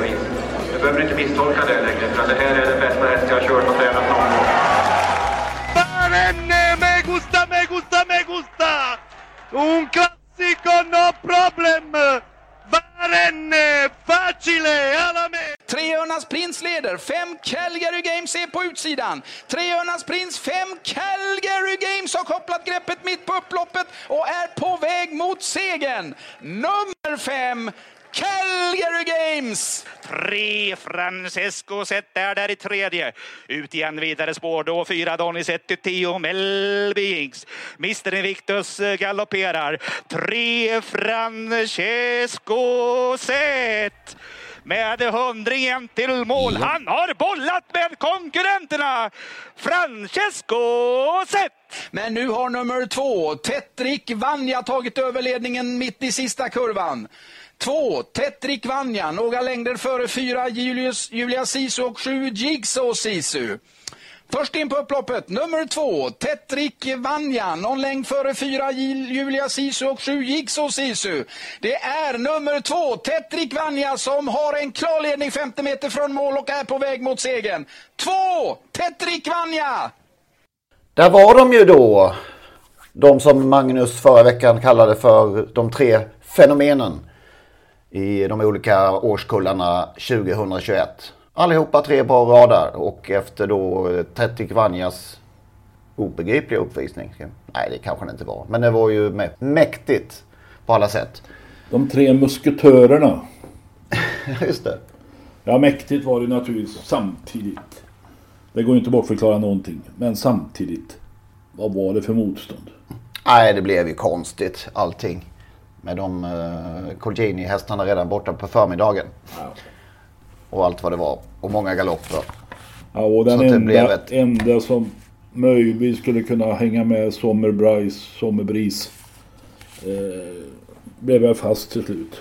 vis. Du behöver inte misstolka det längre, för det här är den bästa häst jag har kört och tränat någon gång. Barenne, me gusta, me gusta, me gusta! Un classico, no problem! Barenne, facile, alla me! Treöarnas prins leder, fem Calgary Games är på utsidan. Treöarnas prins, fem Calgary Games har kopplat greppet mitt på upploppet och är på väg mot segern. Nummer fem, Calgary Games! Tre Francesco Zet är där i tredje. Ut igen vidare spår då. Fyra Donny Zet Tio Melbings. Mr Invictus galopperar. Tre Francesco Zet med hundringen till mål. Han har bollat med konkurrenterna. Francesco Zet. Men nu har nummer två, Tetrik Vanja, tagit över ledningen mitt i sista kurvan. Två, Tetrik Vanja, några längder före fyra, Julius, Julia Sisu och sju, Jigsaw Sisu. Först in på upploppet, nummer två, Tetrik Vanja, någon längd före fyra, Julia Sisu och sju, Jigsaw Sisu. Det är nummer två, Tetrik Vanja, som har en klar ledning 50 meter från mål och är på väg mot segern. Två, Tetrik Vanja! Där var de ju då. De som Magnus förra veckan kallade för de tre fenomenen i de olika årskullarna 2021. Allihopa tre bra radar och efter då Tetrik Vanjas obegripliga uppvisning. Nej, det kanske det inte var. Men det var ju mäktigt på alla sätt. De tre musketörerna. Just det. Ja, mäktigt var det naturligtvis samtidigt. Det går ju inte att bortförklara någonting. Men samtidigt. Vad var det för motstånd? Nej, det blev ju konstigt allting. Med de uh, Colgjini-hästarna redan borta på förmiddagen. Ja. Och allt vad det var. Och många galopper. Ja, och den enda, ett- enda som möjligtvis skulle kunna hänga med Sommerbrise, Sommerbris. Eh, blev jag fast till slut.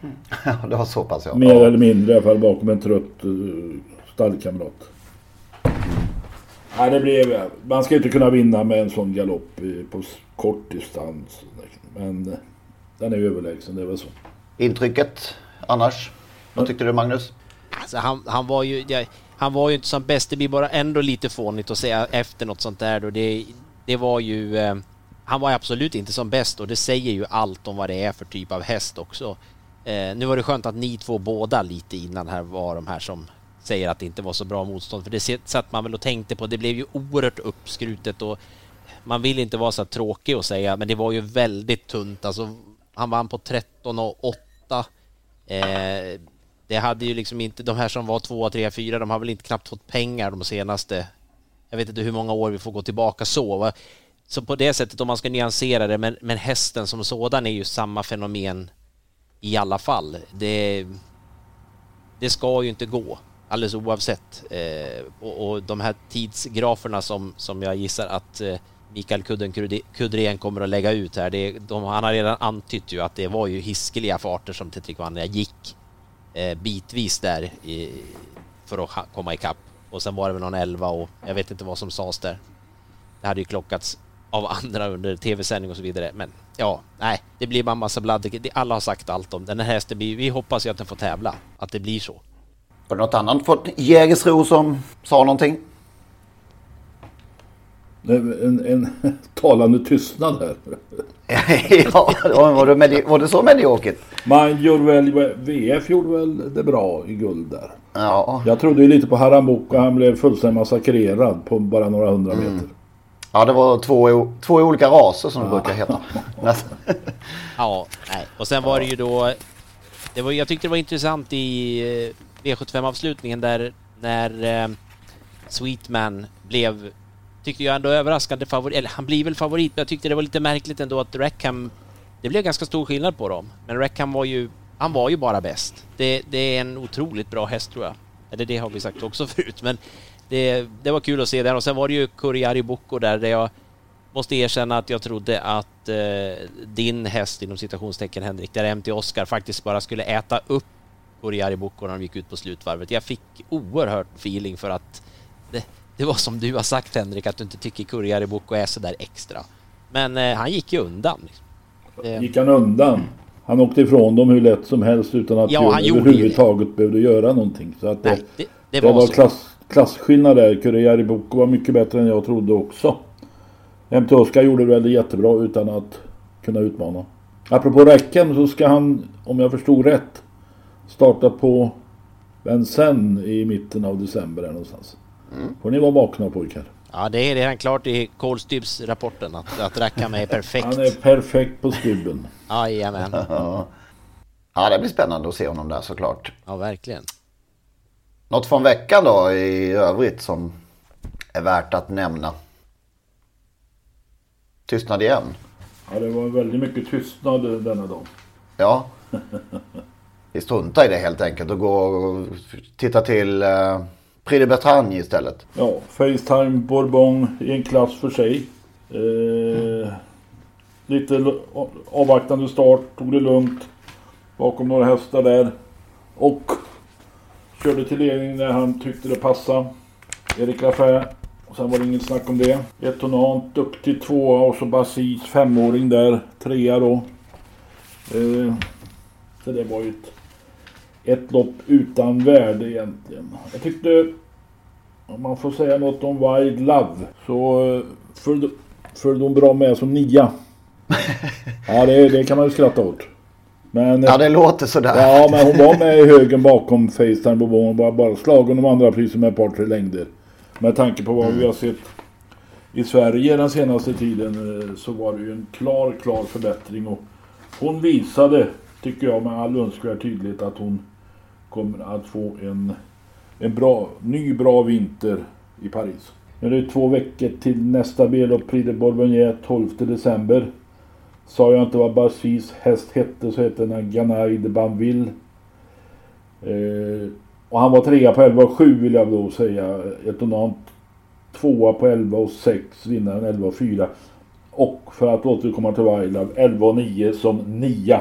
Ja, det var så pass ja. Mer eller mindre i alla fall bakom en trött uh, stallkamrat. Nej, det blev... Man ska inte kunna vinna med en sån galopp på kort distans. Men eh, den är överlägsen, det är väl så. Intrycket annars? Vad tyckte du Magnus? Alltså han, han var ju... Ja, han var ju inte som bäst. Det blir bara ändå lite fånigt att säga efter något sånt där då. Det, det var ju... Eh, han var absolut inte som bäst och det säger ju allt om vad det är för typ av häst också. Eh, nu var det skönt att ni två båda lite innan här var de här som säger att det inte var så bra motstånd. För det satt man väl och tänkte på. Det blev ju oerhört uppskrutet och man vill inte vara så tråkig och säga, men det var ju väldigt tunt. Alltså, han vann på 13 och 8. Eh, det hade ju liksom inte, de här som var 2, 3, 4, de har väl inte knappt fått pengar de senaste, jag vet inte hur många år vi får gå tillbaka så. Va? Så på det sättet, om man ska nyansera det, men, men hästen som sådan är ju samma fenomen i alla fall. Det, det ska ju inte gå, alldeles oavsett. Eh, och, och de här tidsgraferna som, som jag gissar att eh, Mikael Kudren Kudrén kommer att lägga ut här, det, de, han har redan antytt ju att det var ju hiskeliga farter som Tetrikvania gick eh, bitvis där i, för att komma ikapp. Och sen var det väl någon 11 och jag vet inte vad som sades där. Det hade ju klockats av andra under tv-sändning och så vidare. Men ja, nej, det blir bara en massa bladd. Alla har sagt allt om den här hästen. Vi, vi hoppas ju att den får tävla, att det blir så. Var det något annat Jägersro som sa någonting? En, en talande tystnad här. ja, var det, medi- var det så mediokert? Man gjorde väl, VF gjorde väl det bra i guld där. Ja. Jag trodde ju lite på Harambuco. Han blev fullständigt massakrerad på bara några hundra meter. Ja, det var två, två olika raser som det brukar heta. Ja, nej. Och sen var det ju då... Det var, jag tyckte det var intressant i eh, V75-avslutningen där när eh, Sweetman blev, tyckte jag ändå överraskande favorit. Eller han blir väl favorit, men jag tyckte det var lite märkligt ändå att Rackham... Det blev ganska stor skillnad på dem. Men Rackham var ju... Han var ju bara bäst. Det, det är en otroligt bra häst tror jag. Eller det har vi sagt också förut, men det, det var kul att se den. Och sen var det ju Kurjari Boko där, där jag måste erkänna att jag trodde att eh, din häst inom citationstecken Henrik, där MT Oscar faktiskt bara skulle äta upp Kurjari Boko när de gick ut på slutvarvet. Jag fick oerhört feeling för att det, det var som du har sagt Henrik, att du inte tycker Kurjari Boko är så där extra. Men eh, han gick ju undan. Liksom. Det, Gick han undan? Han åkte ifrån dem hur lätt som helst utan att Ja, han överhuvudtaget behövde göra någonting. Så att Nej, det, det, det, det var, klass, klasskillnad där. Kurre Boko var mycket bättre än jag trodde också. MT Oskar gjorde väl det jättebra utan att kunna utmana. Apropå räcken så ska han, om jag förstod rätt, starta på Vincennes i mitten av december här någonstans. Får ni vara vakna pojkar. Ja, det är redan klart i Kolstybs-rapporten att, att Rackham är perfekt. Han är perfekt på stubben. Jajamän. Ja. det blir spännande att se honom där såklart. Ja, verkligen. Något från veckan då i övrigt som är värt att nämna? Tystnad igen. Ja, det var väldigt mycket tystnad denna dag. Ja. Vi struntar i det helt enkelt och går och tittar till uh, Prix de Bretagne istället. Ja, Facetime Bourbon i en klass för sig. Eh, lite avvaktande start, tog det lugnt. Bakom några hästar där. Och körde till ledning när han tyckte det passade. Erik Lafay. Och sen var det inget snack om det. Etonant, duktig tvåa och så Basis femåring där. Trea då. Eh, så det var ju ett, ett lopp utan värde egentligen. Jag tyckte om man får säga något om Wild Love så eh, följde, följde hon bra med som nia. Ja det, det kan man ju skratta åt. Men, Ja, det låter sådär. Ja men hon var med i högen bakom Facetime Bourbon. Hon var bara slagen de andra priser med ett par tre längder. Med tanke på vad vi har sett i Sverige den senaste tiden eh, så var det ju en klar, klar förbättring. Och hon visade, tycker jag med all önskvärd tydlighet att hon kommer att få en, en bra, ny bra vinter i Paris. Nu är det två veckor till nästa B-lopp, Prix de Bourgogne 12 december. Sa jag inte vad Basis häst hette så hette den Ganaille de Banville. Eh, och han var trea på 11 och 7 vill jag då säga. Etonant tvåa på 11 och 6, vinnaren 11 och 4. Och för att återkomma till Wildlove 11 och 9 som nia.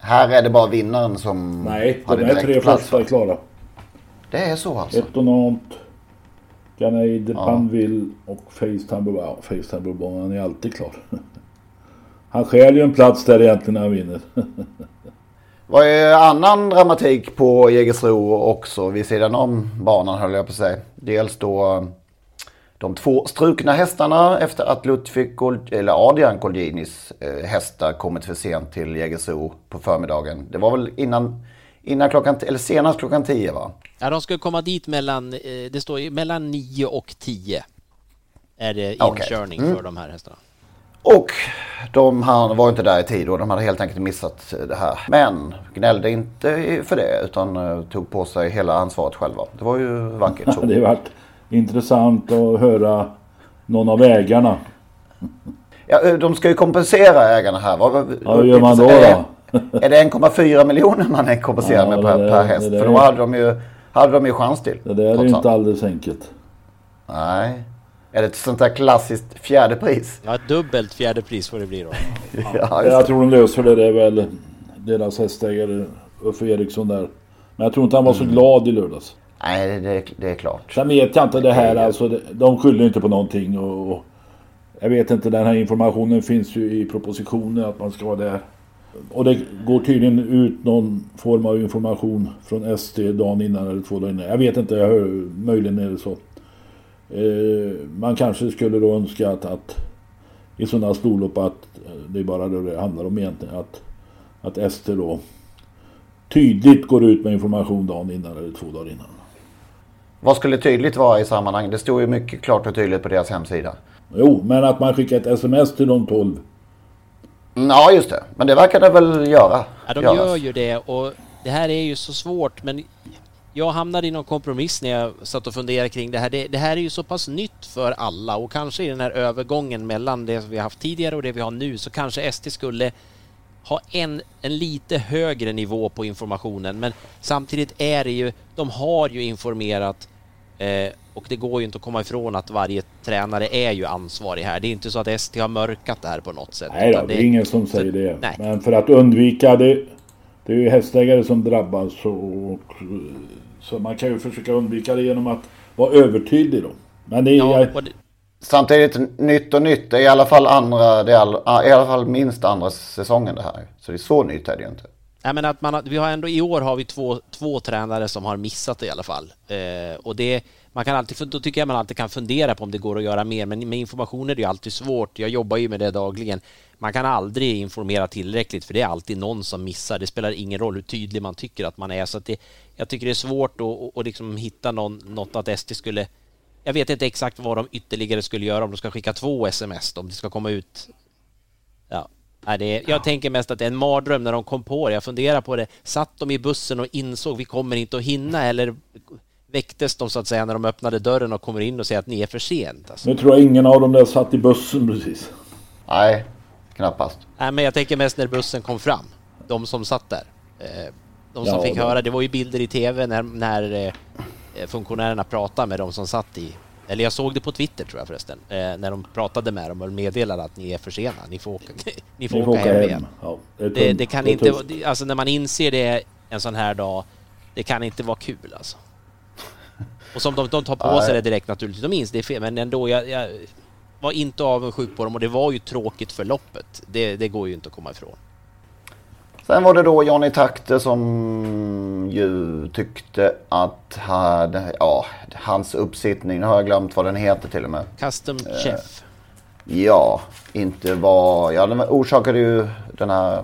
Här är det bara vinnaren som Nej, har de det är direkt tre första är klara. Det är så alltså? Etonant, Ganaille de Ja. Banville och Facetime. Ja, Facetime är alltid klar. Han stjäl ju en plats där egentligen när han vinner. Vad är annan dramatik på Jägersro också vid sidan om banan höll jag på att säga. Dels då de två strukna hästarna efter att Ludvig Gold, eller Adrian Goldinis eh, hästar kommit för sent till Jägersro på förmiddagen. Det var väl innan, innan klockan, eller senast klockan 10 va? Ja, de ska komma dit mellan, eh, det står ju mellan 9 och 10. Är det inkörning Mm. för de här hästarna. Och de han var inte där i tid och de hade helt enkelt missat det här. Men gnällde inte för det utan eh, tog på sig hela ansvaret själva. Det var ju vackert så. det har varit intressant att höra någon av ägarna. Ja, de ska ju kompensera ägarna här. Vad, Ja, hur gör man då? Är, då? är det 1,4 miljoner man är kompenserad Ja, med per, där- per häst? För då hade de ju, hade de ju chans till. Det där är ju inte alldeles enkelt. Nej. Är det ett sånt där klassiskt fjärde pris? Ja, dubbelt fjärde pris får det bli då. Ja, jag tror de löser det. Det är väl deras hästägare Uffe Eriksson där. Men jag tror inte han var så Mm. glad i lördags. Nej, det, det är klart. Sen vet jag inte det här alltså. De skyller inte på någonting och, och jag vet inte, den här informationen finns ju i propositionen att man ska vara där. Och det går tydligen ut någon form av information från SD dagen innan eller två dagar innan. Jag vet inte, jag hör, möjligen är det så. Eh, man kanske skulle då önska att, att i sådana storlopp att eh, det är bara det det handlar om egentligen. Att, att Ester då tydligt går ut med information dagen innan eller två dagar innan. Vad skulle tydligt vara i sammanhanget? Det står ju mycket klart och tydligt på deras hemsida. Jo, men att man skickar ett sms till de 12. Mm, Ja, just det. Men det verkar det väl göra. Ja, de göras. gör ju det och det här är ju så svårt men jag hamnade i någon kompromiss när jag satt och funderade kring det här. Det, det här är ju så pass nytt för alla och kanske i den här övergången mellan det vi har haft tidigare och det vi har nu så kanske ST skulle ha en, en lite högre nivå på informationen men samtidigt är det ju, de har ju informerat eh, och det går ju inte att komma ifrån att varje tränare är ju ansvarig här. Det är inte så att ST har mörkat det här på något sätt. Nej då, det är ingen som säger det. nej. Men för att undvika det. Det är ju hästägare som drabbas och, och så man kan ju försöka undvika det genom att vara övertydlig då. Men det är, Ja, det, Samtidigt, nytt och nytt. Det är i alla fall andra, det är all, i alla fall minst andra säsongen det här. Så det är så nytt är det ju inte. Nej, men att man, vi har ändå, I år har vi två, två tränare som har missat det i alla fall. Eh, och det, man kan alltid, då tycker jag man alltid kan fundera på om det går att göra mer, men med information är det ju alltid svårt. Jag jobbar ju med det dagligen. Man kan aldrig informera tillräckligt för det är alltid någon som missar. Det spelar ingen roll hur tydlig man tycker att man är. Så att det, jag tycker det är svårt att, och, och liksom hitta någon, något att SD skulle... Jag vet inte exakt vad de ytterligare skulle göra om de ska skicka två sms om det ska komma ut Ja. Nej, det är, jag tänker mest att det är en mardröm när de kom på det. Jag funderar på det. Satt de i bussen och insåg vi kommer inte att hinna eller väcktes de så att säga när de öppnade dörren och kommer in och säger att ni är för sent? Alltså. nu tror jag ingen av dem där satt i bussen precis. Nej, knappast. Nej, men jag tänker mest när bussen kom fram. De som satt där. Eh, De som Ja, fick det- höra, det var ju bilder i tv när, när eh, funktionärerna pratade med de som satt i eller jag såg det på Twitter tror jag förresten, eh, när de pratade med dem och meddelade att ni är för sena, ni får åka, ni får åka hem igen. Ja, det, Det, det kan Det inte, det- alltså när man inser det en sån här dag, det kan inte vara kul alltså. Och som de, de tar på sig det direkt naturligtvis, de inser det är fel, men ändå, jag, jag var inte avundsjuk på dem och det var ju tråkigt för loppet. Det, det går ju inte att komma ifrån. Sen var det då Johnny Takte som ju tyckte att hade, ja, hans uppsittning, nu har jag glömt vad den heter till och med. Custom chef. Ja, inte var, ja den orsakade ju den här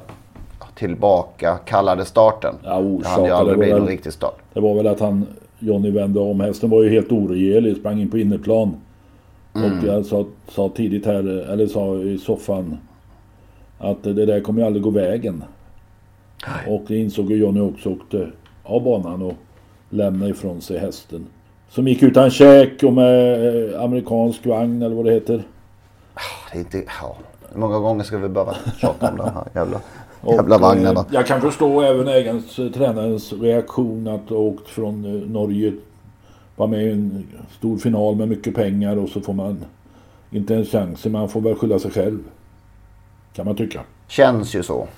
tillbaka kallade starten. Ja, det hade ju orsakade aldrig blivit riktig start. Det var väl att han, Johnny vände om. Hästen var ju helt oregerlig, sprang in på innerplan. Mm. Och jag sa, sa tidigt här, eller sa i soffan, att det där kommer ju aldrig gå vägen. Och det insåg ju Johnny också åkte av banan och lämnade ifrån sig hästen. Som gick utan käk och med eh, amerikansk vagn eller vad det heter. Det är inte, ja, hur många gånger ska vi behöva tjata om de här jävla, Och, jävla vagnarna? eh, Jag kan förstå även ägarens, eh, tränarens reaktion att ha åkt från Norge. Var med i en stor final med mycket pengar och så får man inte en chans. Man får väl skylla sig själv. Kan man tycka. Känns ju så.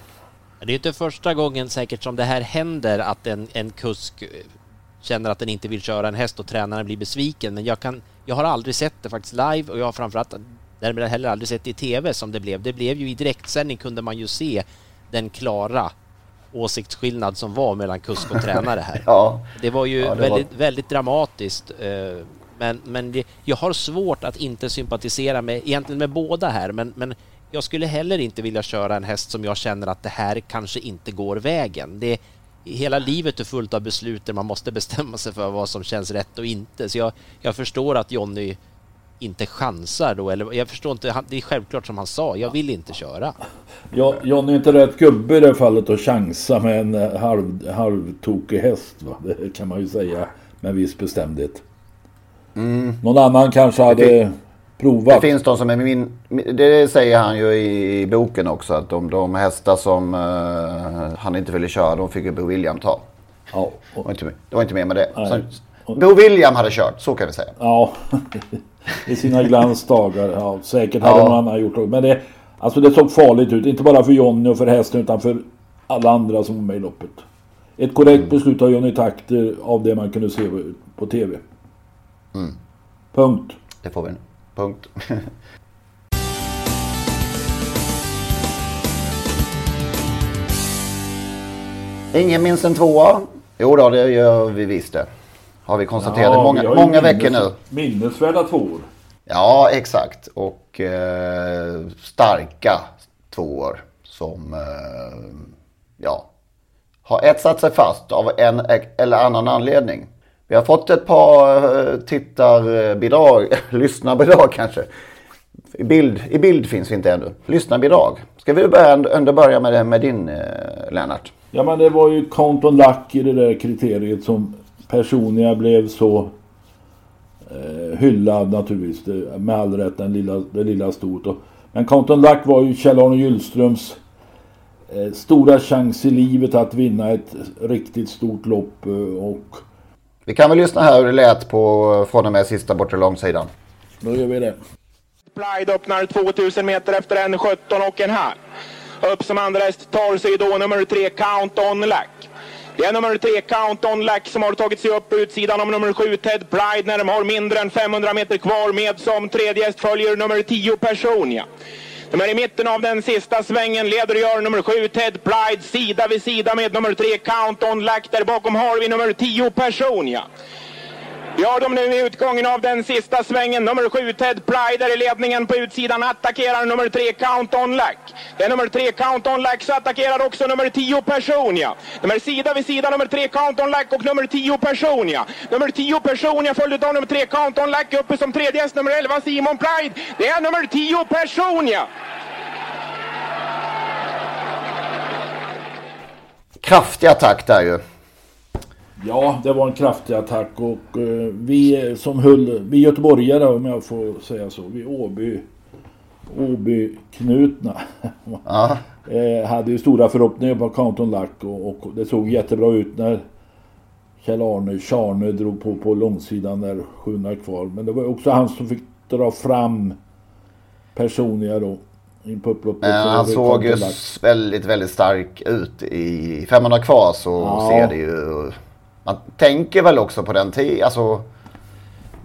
Det är inte första gången säkert som det här händer att en, en kusk eh, känner att den inte vill köra en häst och tränaren blir besviken. Men jag, kan, jag har aldrig sett det faktiskt live och jag har framförallt därmed heller aldrig sett det i TV som det blev. Det blev ju i direktsändning kunde man ju se den klara åsiktsskillnad som var mellan kusk och tränare här. Ja. Det var ju Ja, det var- väldigt, väldigt dramatiskt. eh, Men, men det, jag har svårt att inte sympatisera med, egentligen med båda här, men, men jag skulle heller inte vilja köra en häst som jag känner att det här kanske inte går vägen. Det, hela livet är fullt av beslut där man måste bestämma sig för vad som känns rätt och inte. Så jag, jag förstår att Jonny inte chansar då, eller jag förstår inte, han- det är självklart som han sa, jag vill inte köra. Ja, Johnny är inte rätt gubbe i det fallet att chansa med en eh, halv, halvtokig häst. Va? Det kan man ju säga med viss bestämdhet. Någon annan kanske hade provat. Det finns de som är min, det säger han ju i boken också att de, de hästar som eh, han inte ville köra de fick ju Bo William ta. Ja, Det var inte, det var inte mer med det. Nej. Så, Bo William hade kört, så kan vi säga. Ja, i sina glansdagar. Ja, säkert hade Ja. någon annan gjort det. Men det, alltså det såg farligt ut. Inte bara för Jonny och för hästen utan för alla andra som var med i loppet. Ett korrekt Mm. beslut av Johnny Takter av det man kunde se på TV. Mm. Punkt. Det får vi nu. Punkt. Ingen minns en tvåa? Jo då, det gör vi visst det. Har vi konstaterat ja, många, många veckor nu. Minnesvärda tvåor. Ja, exakt. Och eh, starka tvåor som eh, ja, har etsat sig fast av en eller annan anledning. Vi har fått ett par eh, tittarbidrag, lyssnarbidrag kanske. I bild, I bild finns vi inte ännu. Lyssnarbidrag. Ska vi börja, ändå börja med, med din eh, Lennart? Ja men det var ju Count on Luck i det där kriteriet som personligen blev så eh, hyllad naturligtvis. Det, med all rätt den lilla, det lilla stort. Och, men Count on Luck var ju Kjell-Arne Gyllströms eh, stora chans i livet att vinna ett riktigt stort lopp. Eh, och... Vi kan väl lyssna här hur det lät på från och med sista bortre långsidan. Då gör vi det. Pride öppnar 2000 meter efter en 17 och en halv. Upp som andra häst tar sig då nummer tre Count On Lack. Det är nummer tre Count On Lack som har tagit sig upp på utsidan om nummer sju Ted Pride när de har mindre än 500 meter kvar med som tredje häst följer nummer 10 Personia. De är i mitten av den sista svängen. Leder och gör nummer sju Ted Pride sida vid sida med nummer tre Count On Lack. Där bakom har vi nummer 10 Personia. Vi har dem nu i utgången av den sista svängen. Nummer 7 Ted Pryder i ledningen på utsidan. Attackerar nummer 3 Count On Lack. Det är nummer 3 Count On Lack så attackerar också nummer 10 Personia. Nummer sida vid sida nummer 3 Count On Lack och nummer 10 Personia. Nummer 10 Personia följt av nummer 3 Count On Lack uppe som tredje häst nummer 11 Simon Pride. Det är nummer 10 Personia. Kraftig attack där ju. Ja, det var en kraftig attack och eh, vi som höll, vi göteborgare om jag får säga så, vi Åby, Åby-knutna. Eh, hade ju stora förhoppningar på Counton Lack och, och, det såg jättebra ut när Kjell-Arne Tjarne drog på på långsidan där 700 kvar. Men det var också han som fick dra fram personliga då. In på upploppet. han såg ju väldigt, väldigt stark ut i 500 kvar så ja. ser det ju man tänker väl också på den tiden, alltså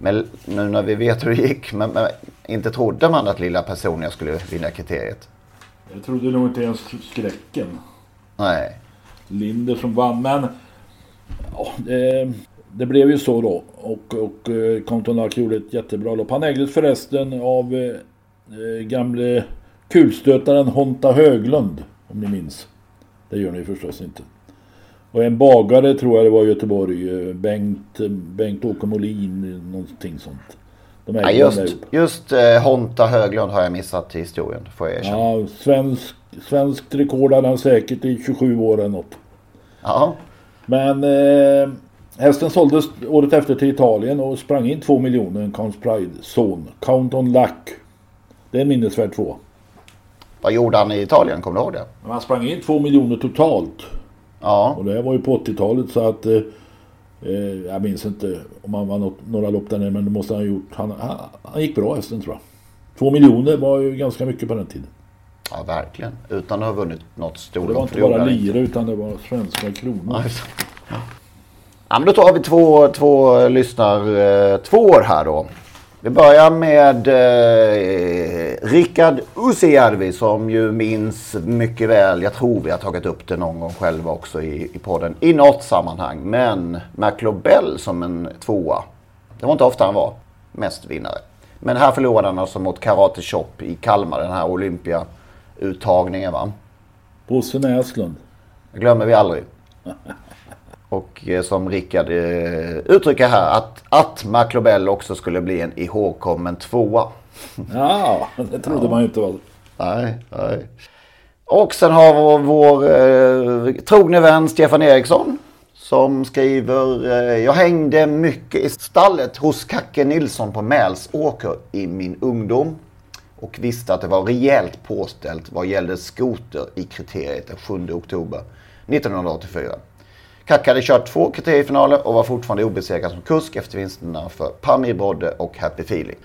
men nu när vi vet hur det gick, men, men inte trodde man att lilla personen skulle vinna kriteriet? Jag trodde nog inte ens skräcken. Nej. Linder som vann, men ja, det, det, blev ju så då. Och, och eh, Contonac gjorde ett jättebra lopp. Han ägdes förresten av eh, eh, gamle kulstötaren Honta Höglund, om ni minns. Det gör ni förstås inte. Och en bagare tror jag det var i Göteborg. Eh, Bengt, Bengt-Åke Molin, någonting sånt. Ja, just just eh, Honta Höglund har jag missat i historien, får jag erkänna. Ja, svensk, svenskt rekord hade han säkert i 27 år eller något. Ja. Men eh, hästen såldes året efter till Italien och sprang in 2 miljoner, en Count Pride-son. Count on Luck. Det är en minnesvärd två. Vad gjorde han i Italien, kommer du ihåg det? Han sprang in 2 miljoner totalt. Ja. Och det var ju på 80-talet så att eh, eh, jag minns inte om han var något, några lopp där nere men det måste han ha gjort. Han, han, han, gick bra hästen tror jag. Två miljoner var ju ganska mycket på den tiden. Ja verkligen. Utan att ha vunnit något stort. Det var inte bara lira utan det var svenska kronor. Ja. ja men då tar vi två, två lyssnar eh, två år här då. Vi börjar med eh, Rickard Usijärvi som ju minns mycket väl. Jag tror vi har tagit upp det någon gång själva också i, i podden. I något sammanhang. Men McLobell som en tvåa. Det var inte ofta han var mest vinnare. Men här förlorade han alltså mot Karate Shop i Kalmar. Den här Olympia-uttagningen va. Bosse Näslund. Det glömmer vi aldrig. Och eh, som Rickard eh, uttrycker här att, att McLobell också skulle bli en ihågkommen tvåa. Ja, det trodde ja. man ju inte var. Nej, nej. Och sen har vår, vår eh, trogne vän Stefan Eriksson. Som skriver, eh, jag hängde mycket i stallet hos Kacke Nilsson på Mälsåker i min ungdom. Och visste att det var rejält påställt vad gällde skoter i kriteriet den 7 oktober 1984. Kack hade kört två kriteriefinaler och var fortfarande obesegrad som kusk efter vinsterna för Pamir Brodde och Happy Feeling.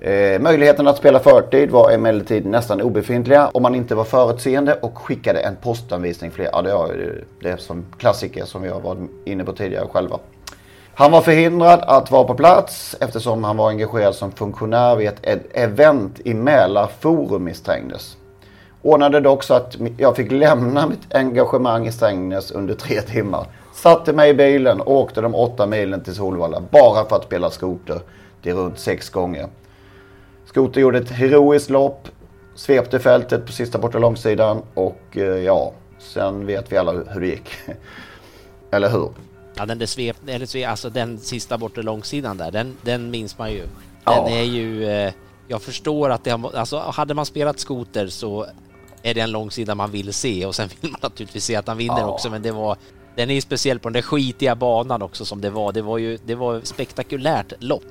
Eh, möjligheten att spela förtid var emellertid nästan obefintliga om man inte var förutseende och skickade en postanvisning fler. Ja, det är det som klassiker som vi har varit inne på tidigare själva. Han var förhindrad att vara på plats eftersom han var engagerad som funktionär vid ett e- event i Mälarforum misstänktes. Ordnade dock så att jag fick lämna mitt engagemang i Strängnäs under tre timmar Satte mig i bilen och åkte de åtta milen till Solvalla bara för att spela skoter. Det är runt sex gånger. Skoter gjorde ett heroiskt lopp. Svepte fältet på sista borta långsidan och eh, ja, sen vet vi alla hur det gick. Eller hur? Ja, den där svep, eller svep, alltså den sista bortre långsidan där, den, den minns man ju. Den Ja. är ju... Eh, jag förstår att det har... Alltså hade man spelat skoter så är det en långsida man vill se och sen vill man naturligtvis se att han vinner Ja. också men det var... Den är ju speciell på den där skitiga banan också som det var. Det var ju det var spektakulärt lopp.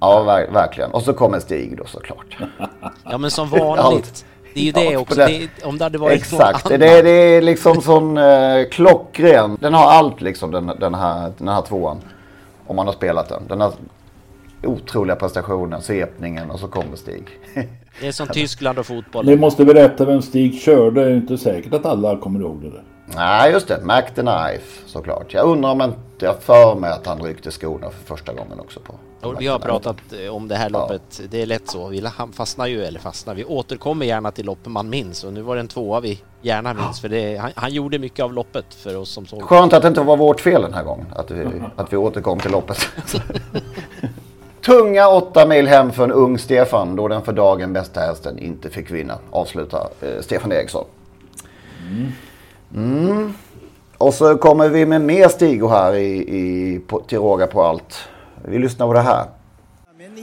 Ja, ver- verkligen. Och så kommer Stig då såklart. Ja men som vanligt. Det är ju det också. det- om det hade varit Exakt, det, annan. det är liksom sån eh, klockren. Den har allt liksom den, den, här, den här tvåan. Om man har spelat den. Den har otroliga prestationen, svepningen och så kommer Stig. Det är som Tyskland och fotboll. Ni måste berätta vem Stig körde. Det är inte säkert att alla kommer ihåg det där. Nej, just det. Mac the Knife såklart. Jag undrar om inte jag för mig att han ryckte skorna för första gången också på. Och vi har pratat eh, om det här loppet. Det är lätt så. Vi han fastnar ju, eller fastnar, vi återkommer gärna till lopp man minns och nu var det en tvåa vi gärna minns för det, han, han gjorde mycket av loppet för oss som såg. Skönt att det inte var vårt fel den här gången. Att vi, att vi återkom till loppet. Tunga åtta mil hem för en ung Stefan då den för dagen bästa hästen inte fick vinna. Avslutar eh, Stefan Eriksson. Mm. mm. Och så kommer vi med mer Stigo här i, i, på, till råga på allt. Vi lyssnar på det här.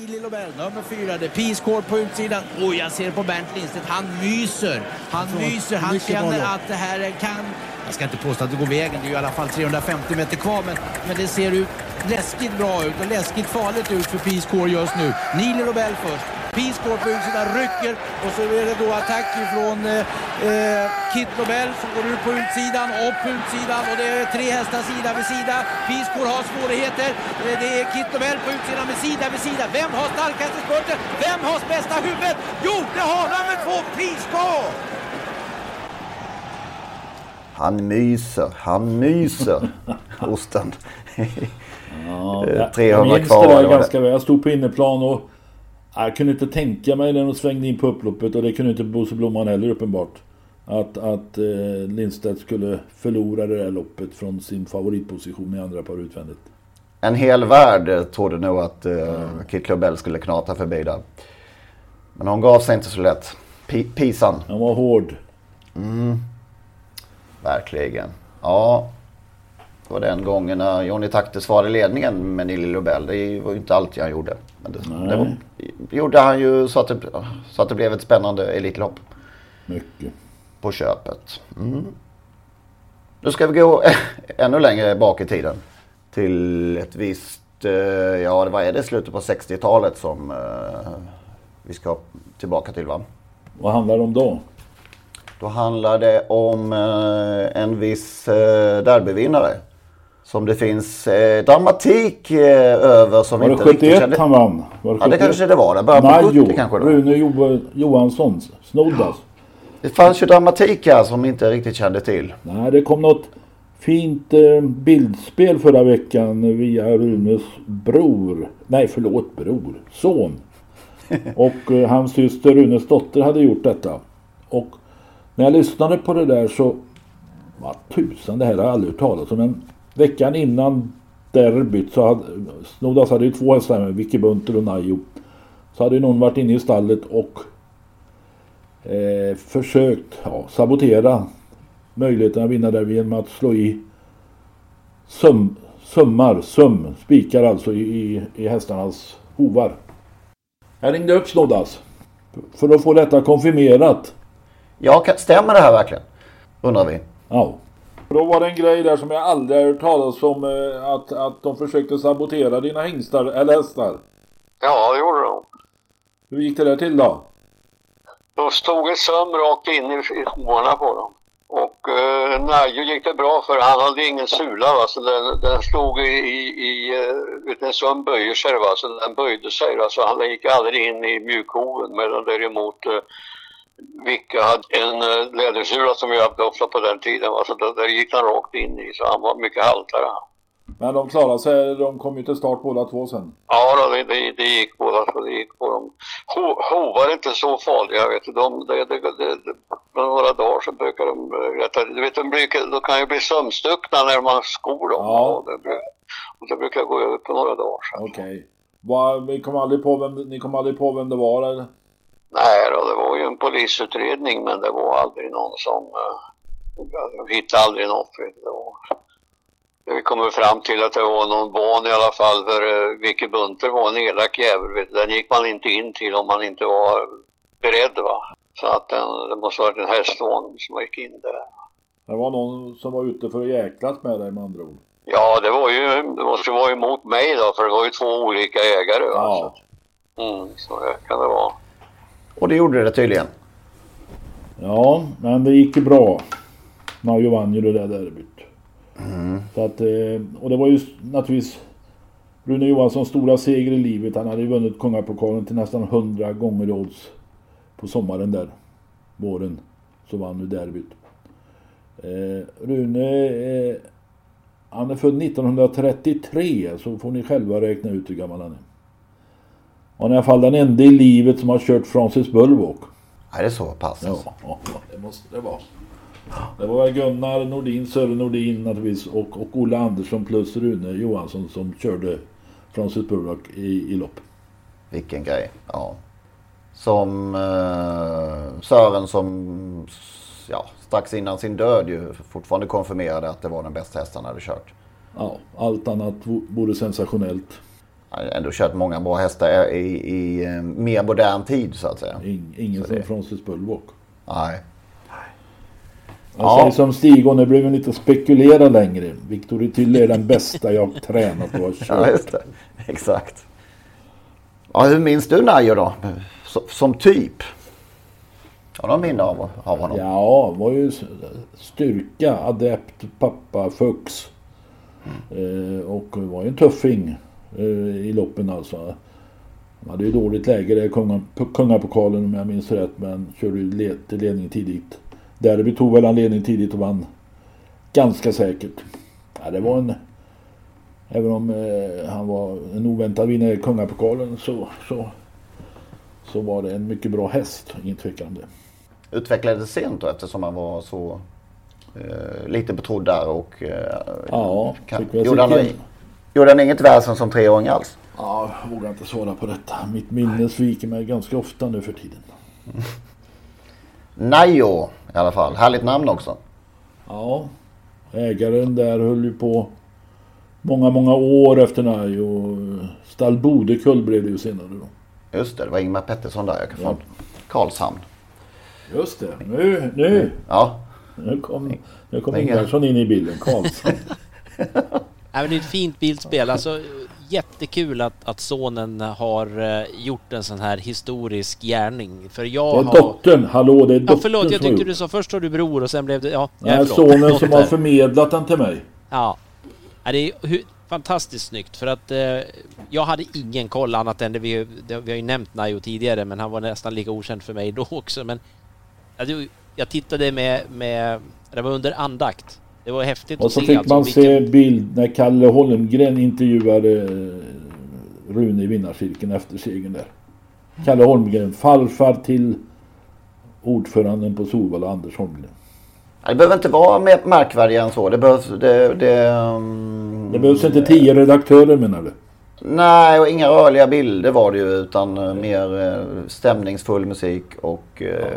Nili Lobel, nummer fyra. Det är Corps på utsidan. Oj, jag ser på Bernt Lindstedt. Han myser. Han myser. Han känner att det här kan... Jag ska inte påstå att det går vägen. Det är ju i alla fall 350 meter kvar. Men, men det ser ut läskigt bra ut och läskigt farligt ut för Corps just nu. Nili Lobel först. Peace Corps på utsidan rycker och så är det då attack ifrån eh, eh, Kit Lobel som går ut på utsidan och på utsidan och det är tre hästar sida vid sida. Peace Corps har svårigheter. Eh, det är Kit Lobel på utsidan med sida vid sida. Vem har starkast i spurten? Vem har bästa huvudet? Jo, det har nummer två Peace Corps! Han myser, han myser. Osten. Ja, Eh, jag- 300 jag minns kvar, det det där var ganska väl. Jag stod på inneplan och jag kunde inte tänka mig när de svängde in på upploppet och det kunde inte Bosse Blomman heller uppenbart. Att, att eh, Lindstedt skulle förlora det där loppet från sin favoritposition i andra par utvändigt. En hel värld eh, trodde nog att uh, Kit Clubell skulle knata förbi där. Men hon gav sig inte så lätt. Pi- Pisan. Han var hård. Mm. Verkligen. Ja. Var den gången när Johnny Takter svarade ledningen med Nili Lobel. Det var ju inte alltid han gjorde. Men det, det, var, gjorde han ju så att, det, så att det blev ett spännande Elitlopp. Mycket. På köpet. Mm. Nu ska vi gå ännu längre bak i tiden. Till ett visst, eh, ja vad är det, slutet på 60-talet som eh, vi ska tillbaka till va? Vad handlar det om då? Då handlar det om eh, en viss eh, derbyvinnare. Som det finns eh, dramatik eh, över som Var det inte riktigt 71 kände... han vann? Var Ja det kanske det var. Det började på Majo, 70 kanske då. Rune jo Johansson, Snoddas. Det fanns ju dramatik här som inte riktigt kände till. Nej, det kom något fint eh, bildspel förra veckan via Runes bror. Nej, förlåt, bror. Son. Och eh, hans syster Runes dotter hade gjort detta. Och när jag lyssnade på det där så... Vad tusan, det här har jag aldrig hört talas om. Men veckan innan derbyt så hade... Snoddas hade ju två hästar med, Vicky Bunter och Najo. Så hade ju någon varit inne i stallet och eh, försökt ja, sabotera möjligheten att vinna där genom att slå i söm, sömmar, söm, spikar alltså i, i, hästarnas hovar. Jag ringde upp Snoddas för att få detta konfirmerat. Ja, stämmer det här verkligen? Undrar vi. Ja. Då var det en grej där som jag aldrig har hört talas om eh, att, att de försökte sabotera dina hingstar eller hästar. Ja, det gjorde de. Hur gick det där till då? Då stod ett söm rakt in i, i hovarna på dem. Och eh, Najo gick det bra för han hade ingen sula va, så den, den slog i, i, i eh, en söm böjer sig va, så den böjde sig va, så han gick aldrig in i mjukhoven medan däremot eh, Vicka hade en eh, lädersula som jag hade på den tiden va, så där, där gick han rakt in i så han var mycket haltare. Men de klarade sig, de kom ju till start båda två sen. Ja, då, det, det, det gick båda två. Det gick på dem. Ho, hovar är inte så farliga, vet du. De, det, det, det, med några dagar så brukar de eh, rätt att du vet, de, brukar, de kan ju bli sömnstuckna när man skor dem. Ja. Och, det, och det brukar gå över på några dagar. Okej. Vad- Ni kom aldrig på vem, ni kom aldrig på vem det var eller? Nej då, det var ju en polisutredning men det var aldrig någon som... Uh, jag hittade aldrig något. vi kommer fram till att det var någon van i alla fall för uh, Micke Bunter var en elak jävel. Den gick man inte in till om man inte var beredd va. Så att den, det måste ha varit en hästvagn som gick in där. Det var någon som var ute för att jäklas med dig med andra ord. Ja, det var ju, det måste vara emot mig då för det var ju två olika ägare. Va? Ja. Mm, så kan det vara. Och det gjorde det tydligen. Ja, men det gick ju bra. Mario vann ju det där derbyt. Så att, eh, och det var ju naturligtvis Rune Johanssons stora seger i livet. Han hade ju vunnit Kungapokalen till nästan 100 gånger odds på sommaren där. Våren. Så vann nu derbyt. Eh, Rune, eh, han är född 1933 så får ni själva räkna ut hur gammal han är. Han är i alla fall den enda i livet som har kört Francis Bulwark. Är det så pass? Ja, ja, det måste det vara. Det var Gunnar Nordin, Sören Nordin naturligtvis och, och Olle Andersson plus Rune Johansson som körde Francis Bulwark i, i lopp. Vilken grej. Ja. Som eh, Sören som ja, strax innan sin död ju fortfarande konfirmerade att det var den bästa hästen han hade kört. Ja, allt annat vo- vore sensationellt. Han har ändå kört många bra hästar i, i eh, mer modern tid så att säga. In, ingen Så som det- Francis Bulwark. Nej. Jag Ja. säger som Stig och nu behöver vi inte spekulera längre. Victor Tylle är den bästa jag tränat och har kört. Ja, just det. Exakt. Ja, hur minns du Najo då? Som, som typ? Har du minne av, av honom? Ja, var ju styrka, adept, pappa, fux. Eh, och var ju en tuffing i loppen alltså. Han hade ju dåligt läge där i kungapokalen om jag minns rätt. Men körde ju till ledning tidigt. Derby tog väl han ledning tidigt och vann. Ganska säkert. Ja, det var en... Även om eh, han var en oväntad vinnare i kungapokalen så, så, så var det en mycket bra häst. Ingen tvekan om det. Utvecklades sent då eftersom han var så eh, lite betrodd där och... Eh, Ja, kan, gjorde, han, gjorde han inget väsen som treåring alls? Ja, jag vågar inte svara på detta. Mitt minne sviker mig ganska ofta nu för tiden. Najo i alla fall. Härligt namn också. Ja, ägaren där höll ju på många, många år efter Najo. Stall Bodekull blev det ju senare då. Just det, det var Ingmar Pettersson där. Jag kan från Karlshamn. Just det, nu, nu. Ja. Nu kom, nu kom Ingvarsson in i bilden. Karlsson. Men det är ett fint bildspel. Alltså, jättekul att, att sonen har eh, gjort en sån här historisk gärning. För jag Det är har... dottern. Hallå, det är Ja, dottern förlåt, jag tyckte du sa först har du bror och sen blev det... Ja, ja, Nej, förlåt. sonen som har Dotter. förmedlat den till mig. Ja. ja det är hu- fantastiskt snyggt för att eh, jag hade ingen koll annat än det vi, det, vi har ju nämnt Najo tidigare men han var nästan lika okänd för mig då också men ja, det, jag tittade med, med, det var under andakt. Det var häftigt Och att så se fick alltså man vilken- se bild när Kalle Holmgren intervjuade eh, Rune i vinnarcirkeln efter segern där. Kalle Holmgren, farfar till ordföranden på Solvalla, Anders Holmgren. Ja, Det behöver inte vara mer märkvärdigare än så. Det behövs... Det, det, um, Det behövs inte tio redaktörer menar du? Nej, och inga rörliga bilder var det ju utan eh, mer eh, stämningsfull musik och eh,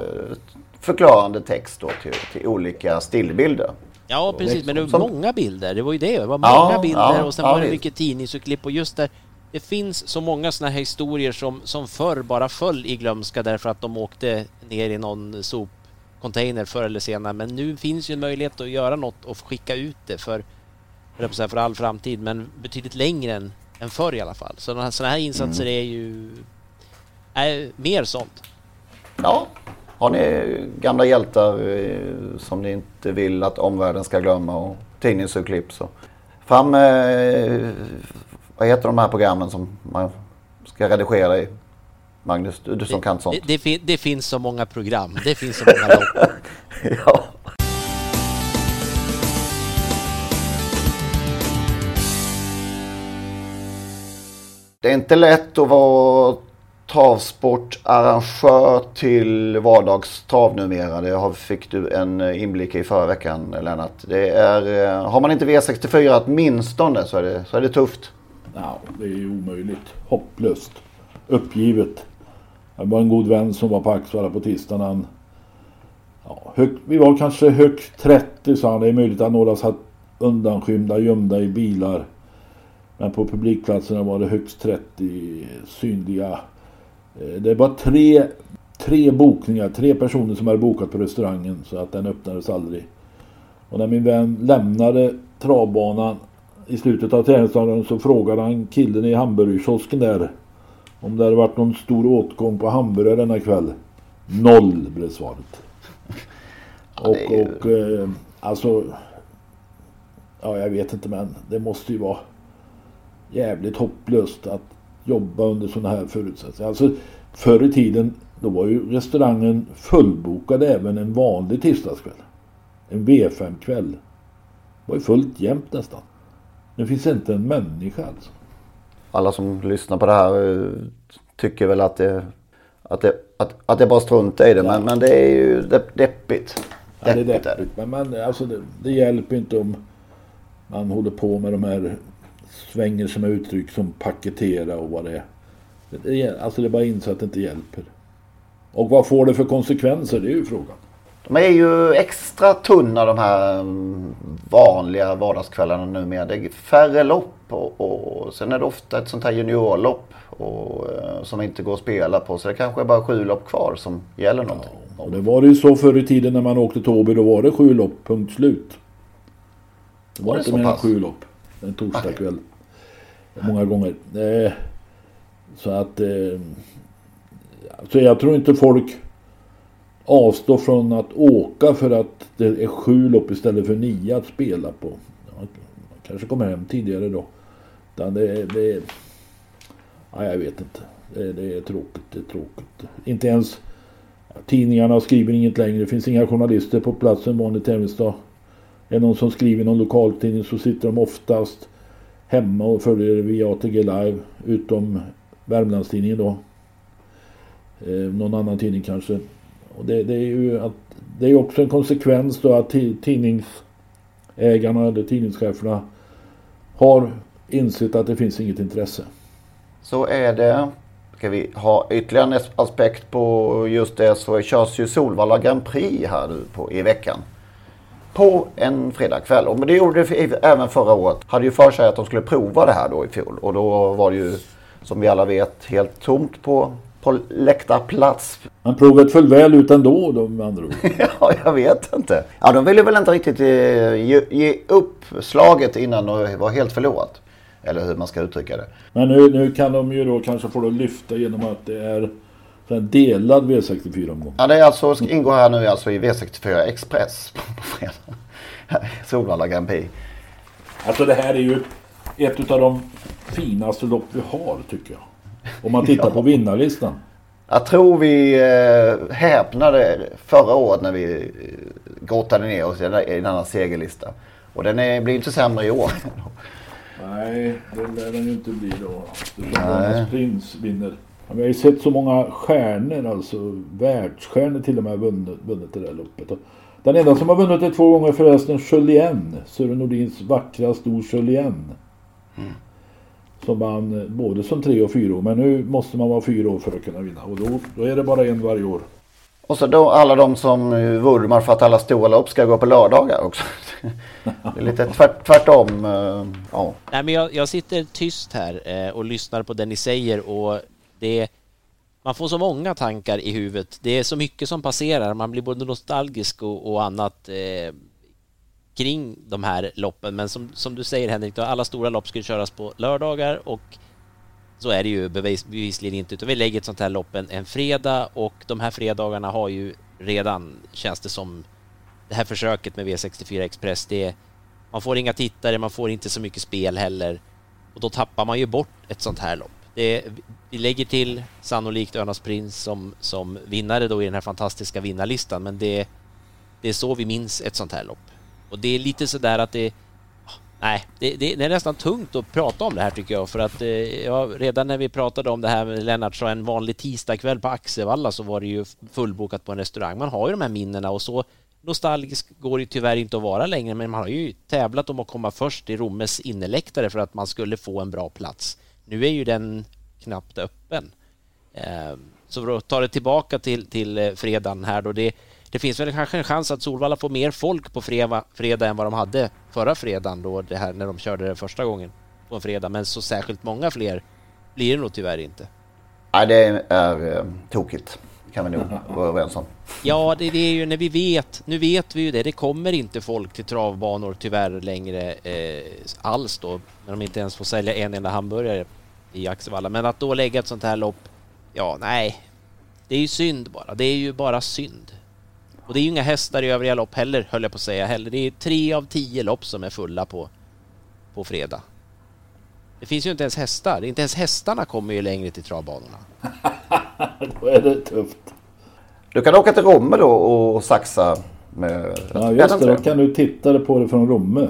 förklarande text då till, till olika stillbilder. Ja precis, men det var Som- många bilder. Det var ju det. Det var Ja, många bilder ja, och sen ja, var det mycket tidningsurklipp och just där det finns så många såna här historier som, som förr bara föll i glömska därför att de åkte ner i någon sopcontainer förr eller senare. Men nu finns ju en möjlighet att göra något och skicka ut det för, för all framtid, men betydligt längre än, än förr i alla fall. Så sådana här insatser Mm. är ju är mer sånt. Ja, har ni gamla hjältar eh, som ni inte vill att omvärlden ska glömma och tidningsurklipp så fram eh, vad heter de här programmen som man ska redigera i? Magnus, du, du som kan sånt. Det, det, det finns så många program, det finns så många lopp. ja. Det är inte lätt att vara travsportarrangör till vardagstrav numera. Det fick du en eh, inblick i förra veckan Lennart. Det är, eh, har man inte V64 åtminstone så är det, så är det tufft. Ja, det är ju omöjligt. Hopplöst. Uppgivet. Jag var en god vän som var på Axvalla på tisdagen. Han, ja, hög, vi var kanske högt 30 sa han. Det är möjligt att några satt undanskymda, gömda i bilar. Men på publikplatserna var det högst 30 synliga. Eh, Det var tre, tre bokningar, tre personer som hade bokat på restaurangen så att den öppnades aldrig. Och när min vän lämnade travbanan i slutet av träningsdagen så frågade han killen i hamburgerkiosken där om det hade varit någon stor åtgång på hamburgare denna kväll. Noll blev svaret. Och, och eh, alltså... Ja, jag vet inte men det måste ju vara jävligt hopplöst att jobba under sådana här förutsättningar. Alltså förr i tiden då var ju restaurangen fullbokad även en vanlig tisdagskväll. En V5-kväll. Det var ju fullt jämt nästan. Nu finns inte en människa alltså. Alla som lyssnar på det här eh, tycker väl att det, att det, att, att det bara strunta i det. Men, men det är ju depp, deppigt. Ja, det är deppigt. Men man, alltså det, det hjälper inte om man håller på med de här svänger som är uttryck som paketera och vad det är. Alltså det är bara att inse att det inte hjälper. Och vad får det för konsekvenser? Det är ju frågan. De är ju extra tunna de här mm, vanliga vardagskvällarna numera. Det är färre lopp och, och sen är det ofta ett sånt här juniorlopp och, eh, som inte går att spela på. Så det kanske är bara sju lopp kvar som gäller någonting. Och det var det ju så förr i tiden när man åkte till Åby. Då var det sju lopp, punkt slut. Det var, Var det inte mer än sju lopp. En torsdagkväll. Många gånger. Eh, så att... Eh, så jag tror inte folk avstår från att åka för att det är sju lopp istället för nio att spela på. Man kanske kommer hem tidigare då. Utan det, är- det, ja, jag vet inte. Det, det är tråkigt. Det är tråkigt. Inte ens tidningarna skriver inget längre. Det finns inga journalister på plats en vanlig tävlingsdag. Är det någon som skriver i någon lokaltidning så sitter de oftast hemma och följer via ATG Live. Utom Värmlandstidningen då. Eh, någon annan tidning kanske. Och det, det är ju att, det är också en konsekvens då att tidningsägarna eller tidningscheferna har insett att det finns inget intresse. Så är det. Ska vi ha ytterligare en aspekt på just det så körs ju Solvalla Grand Prix här nu på, i veckan. På en fredagkväll. Och men det gjorde det även förra året. Hade ju för sig att de skulle prova det här då i fjol. Och då var det ju som vi alla vet helt tomt på, på läktarplats. Men provet föll väl ut ändå då med andra ord. Ja, jag vet inte. Ja, de ville väl inte riktigt eh, ge, ge upp slaget innan det var helt förlorat. Eller hur man ska uttrycka det. Men nu, nu kan de ju då kanske få det att lyfta genom att det är så här delad V64-omgång. Ja, det är alltså, ska ingå här nu alltså i V64 Express på fredag. Solvalla Grand Prix. Alltså det här är ju ett av de finaste lopp vi har tycker jag. Om man tittar Ja. på vinnarlistan. Jag tror vi eh, häpnade förra året när vi eh, grottade ner oss i i denna segerlista. Och den är, blir inte sämre i år. Nej, det lär den ju inte bli då. Nej. Dalarnas prins vinner. Ja, Vi har ju sett så många stjärnor, alltså världsstjärnor till och med vunnit, vunnit det där loppet. Den enda som har vunnit det två gånger förresten Julien. Sören Nordins vackra stor Julien. Som vann både som tre och fyra år. Men nu måste man vara fyra år för att kunna vinna. Och då, då är det bara en varje år. Och så då alla de som eh, vurmar för att alla stora lopp ska gå på lördagar också. Det är lite tvärt, tvärtom. eh, Ja. Nej, men jag, jag sitter tyst här eh, och lyssnar på det ni säger och det man får så många tankar i huvudet. Det är så mycket som passerar. Man blir både nostalgisk och, och annat eh, kring de här loppen. Men som, som du säger Henrik, då, alla stora lopp ska köras på lördagar och så är det ju bevis, bevisligen inte. Utan vi lägger ett sånt här lopp en, en fredag och de här fredagarna har ju redan, känns det som, det här försöket med V64 Express, det man får inga tittare, man får inte så mycket spel heller. Och då tappar man ju bort ett sånt här lopp. Det, vi lägger till sannolikt Örnas Prins som, som vinnare då i den här fantastiska vinnarlistan, men det, det är så vi minns ett sånt här lopp. Och det är lite sådär att det, Nej, det, det, det, är nästan tungt att prata om det här tycker jag för att eh, ja, redan när vi pratade om det här med Lennart så en vanlig tisdagkväll på Axevalla så var det ju fullbokat på en restaurang. Man har ju de här minnena och så nostalgisk går det tyvärr inte att vara längre men man har ju tävlat om att komma först i Rommes inneläktare för att man skulle få en bra plats. Nu är ju den knappt öppen. Eh, så för att ta det tillbaka till, till eh, fredagen här då. Det, det finns väl kanske en chans att Solvalla får mer folk på fredag, fredag än vad de hade förra fredagen då det här när de körde det första gången på en fredag. Men så särskilt många fler blir det nog tyvärr inte. Nej, det är eh, tokigt. Kan vi nog vara överens om. Ja, det, det, är ju när vi vet. Nu vet vi ju det. Det kommer inte folk till travbanor tyvärr längre eh, alls då. När de inte ens får sälja en enda hamburgare i Axevalla. Men att då lägga ett sånt här lopp. Ja, nej. Det är ju synd bara. Det är ju bara synd. Och det är ju inga hästar i övriga lopp heller, höll jag på att säga heller. Det är tre av tio lopp som är fulla på, på fredag. Det finns ju inte ens hästar. Inte ens hästarna kommer ju längre till travbanorna. då är det tufft. Du kan åka till Romme då och saxa med... Ja just det, då kan du titta på det från Romme.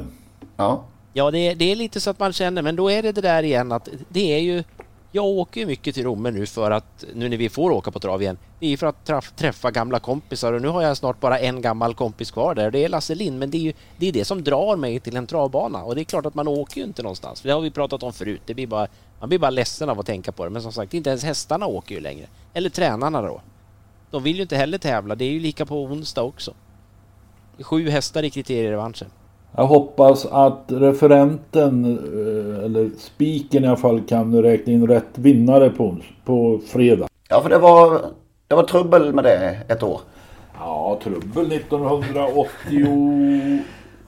Ja. Ja, det är, det är lite så att man känner, men då är det det där igen att det är ju jag åker ju mycket till Romme nu för att, nu när vi får åka på trav igen, det är för att träffa gamla kompisar och nu har jag snart bara en gammal kompis kvar där det är Lasse Lind. Men det är ju det, är det som drar mig till en travbana och det är klart att man åker ju inte någonstans. Det har vi pratat om förut. Det blir bara, man blir bara ledsen av att tänka på det. Men som sagt, inte ens hästarna åker ju längre. Eller tränarna då. De vill ju inte heller tävla. Det är ju lika på onsdag också. Det är sju hästar i kriterierevanschen. Jag hoppas att referenten, eh, eller spiken i alla fall, kan räkna in rätt vinnare på, på fredag. Ja, för det var, det var trubbel med det ett år. Ja, trubbel 1980...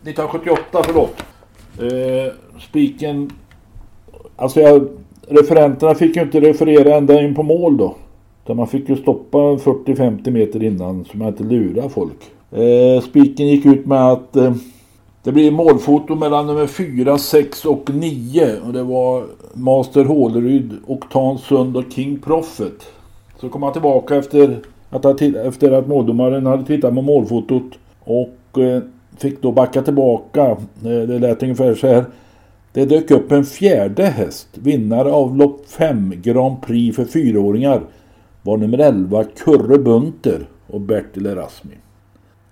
1978, förlåt. Eh, spiken... Alltså jag, referenterna fick ju inte referera ända in på mål då. Utan man fick ju stoppa 40-50 meter innan så man inte lurar folk. Eh, spiken gick ut med att... Eh, det blir målfoto mellan nummer 4, 6 och 9. Och det var Master Håleryd, Oktan Sund och King Profit. Så kom han tillbaka efter att, efter att måldomaren hade tittat på målfotot. Och eh, fick då backa tillbaka. Eh, det lät ungefär så här. Det dök upp en fjärde häst. Vinnare av lopp 5 Grand Prix för fyraåringar. Var nummer 11 Kurre Bunter och Bertil Erasmi.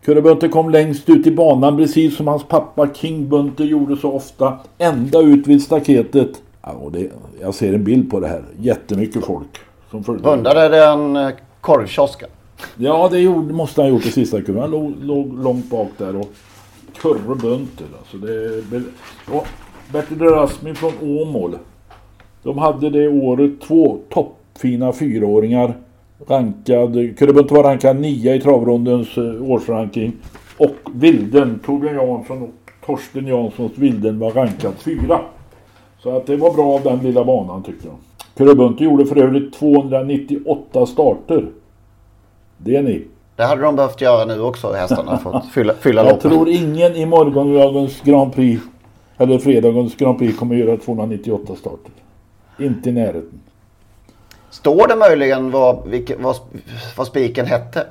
Kurre Bunter kom längst ut i banan precis som hans pappa King Bunter gjorde så ofta. Ända ut vid staketet. Ja, och det, jag ser en bild på det här. Jättemycket folk. Som Undrade den eh, korvkiosken? Ja, det gjorde, måste han ha gjort i sista kurvan. Han låg, låg, långt bak där. Och Kurre Bunter. Alltså det, och Bertil Rasmi från Åmål. De hade det året två toppfina fyraåringar rankad, kunde inte vara rankad nia i travrondens eh, årsranking. Och Vilden, Torbjörn Jansson och Torsten Janssons Vilden var rankad fyra. Så att det var bra av den lilla banan tyckte jag. Kurrebunte gjorde för övrigt 298 starter. Det är ni. Det hade de behövt göra nu också hästarna för att fylla, fylla Jag loppen. tror ingen i morgondagens Grand Prix eller fredagens Grand Prix kommer göra 298 starter. Inte i närheten. Står det möjligen vad, vilket, vad, vad spiken hette?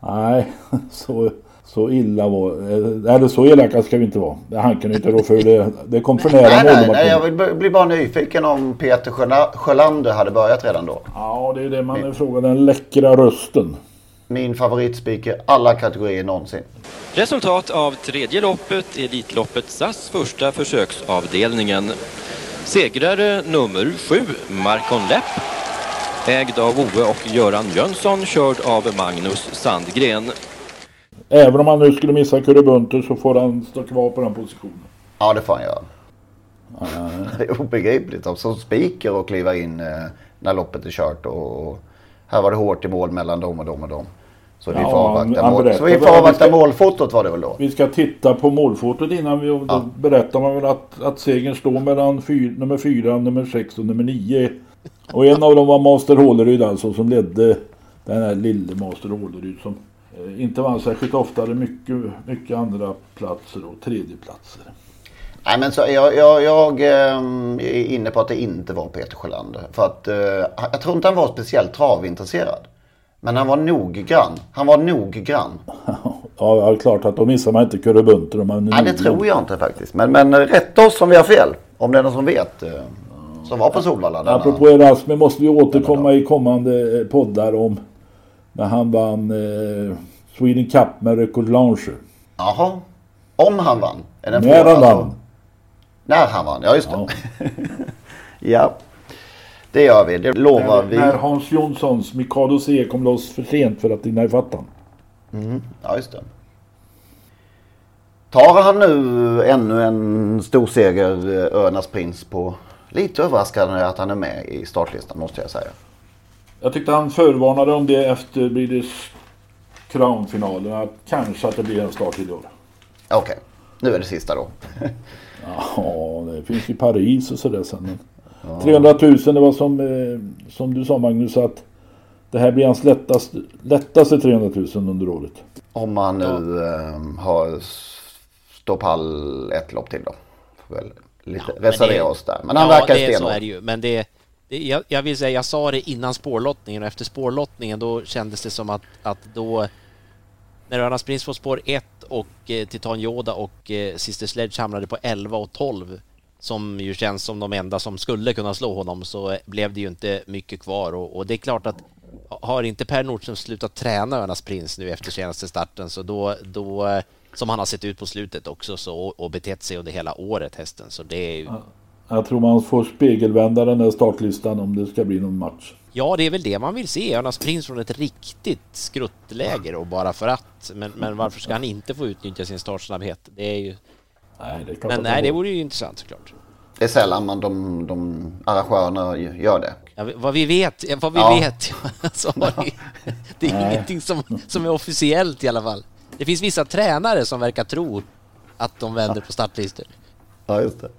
Nej, så, så illa var Eller så elaka ska vi inte vara. Han kan inte rå för det. Det kom för nära nej, nej, nej, jag vill bli bara nyfiken om Peter Sjölander hade börjat redan då. Ja, det är det man är frågan. Den läckra rösten. Min favoritspik i alla kategorier någonsin. Resultat av tredje loppet, Elitloppet SAS första försöksavdelningen. Segrare nummer sju, Marcon Lepp ägd av Ove och Göran Jönsson, körd av Magnus Sandgren. Även om han nu skulle missa Kurrebunter så får han stå kvar på den positionen. Ja, det får han göra. Det är obegripligt. Som speaker och kliva in eh, när loppet är kört och här var det hårt i mål mellan dem och dem och dem. Så vi får avvakta, mål. Så vi får avvakta ska, målfotot var det väl då? Vi ska titta på målfotot innan vi ja. berättar man väl att, att segern står mellan fyr, nummer 4, nummer 6 och nummer 9 och en av dem var Master Håleryd alltså som ledde den här lille Master Håleryd som eh, inte vann särskilt ofta. hade mycket, mycket andra platser och tredjeplatser. Nej men så jag, jag, jag eh, är inne på att det inte var Peter Sjölander. För att eh, jag tror inte han var speciellt travintresserad. Men han var noggrann. Han var noggrann. Ja, ja, klart att då missar man inte man är Nej, det tror jag inte faktiskt. Men, men rätta oss om vi har fel. Om det är någon som vet. Som var på Solvalla. denna- Apropå Erasmus måste vi återkomma i kommande eh, poddar om när han vann eh, Sweden Cup med Recolange. Jaha. Om han vann? Är det en När han vann. När han vann, ja just det. Ja. Det gör vi, det lovar När, vi. när Hans Jonssons Mikado C kom loss för sent för att hinna ifatt han. Mm, ja, just det. Tar han nu ännu en stor seger, eh, Örnas Prins, på lite överraskande att han är med i startlistan måste jag säga. Jag tyckte han förvarnade om det efter British Crown-finalen. Att kanske att det blir en start i år. Okej, nu är det sista då. Ja, det finns ju Paris och sådär sen. Men 300 000 det var som, eh, som du sa Magnus att det här blir hans lättaste, lättaste 300 000 under året. Om man nu eh, har stå pall ett lopp till då. Väl lite Men reservera oss där. Men han ja, verkar det, så stenhård. är det ju. Men det, det jag, jag vill säga, jag sa det innan spårlottningen och efter spårlottningen då kändes det som att, att då när Örnas Prins får spår 1 och eh, Titan Yoda och eh, Sister Sledge hamnade på 11 och 12 som ju känns som de enda som skulle kunna slå honom så eh, blev det ju inte mycket kvar och, och det är klart att har inte Per Nordström slutat träna Örnas Prins nu efter senaste starten så då, då eh, som han har sett ut på slutet också så, och betett sig under hela året hästen så det är ju Jag tror man får spegelvända den där startlistan om det ska bli någon match. Ja, det är väl det man vill se. Örnas Prins från ett riktigt skruttläger och bara för att. Men, men varför ska han inte få utnyttja sin startsnabbhet? Det är ju... Nej, det är Men nej, han det vore ju intressant såklart. Det är sällan man de, de arrangörerna gör det. Ja, vad vi vet, vad vi Ja. vet, ja, så har det, det är Nej. ingenting som, som är officiellt i alla fall. Det finns vissa tränare som verkar tro att de vänder på startlistor. Ja, just det.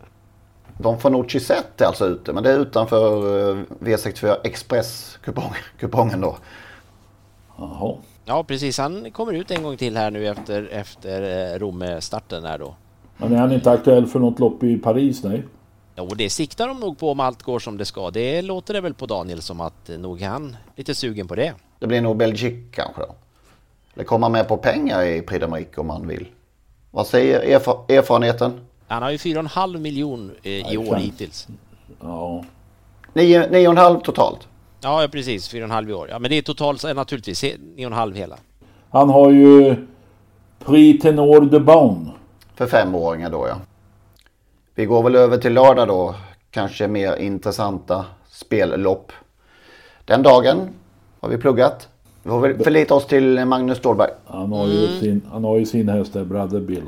De får nog Chisette är alltså ute, men det är utanför eh, V64 Express-kupongen då. Jaha. Ja, precis. Han kommer ut en gång till här nu efter, efter eh, Rom-starten här då. Men är han inte aktuell för något lopp i Paris? Nej. Jo, det siktar de nog på om allt går som det ska. Det låter det väl på Daniel som att eh, nog han lite sugen på det. Det blir nog Belgique kanske då. Eller komma med på pengar i Prix d'Amérique om man vill. Vad säger erfa- erfarenheten? Han har ju 4,5 miljon eh, i år hittills. Ja. Nio, nio och en halv totalt. Ja, ja, precis. 4,5 i år. Ja, men det är totalt är naturligtvis 9,5 hela. Han har ju Prix Tenor de Baun. För femåringar då ja. Vi går väl över till lördag då. Kanske mer intressanta spellopp. Den dagen har vi pluggat. Vi får väl förlita oss till Magnus Ståhlberg. Han har ju, Mm. sin, han har ju sin häst där, Brother Bill.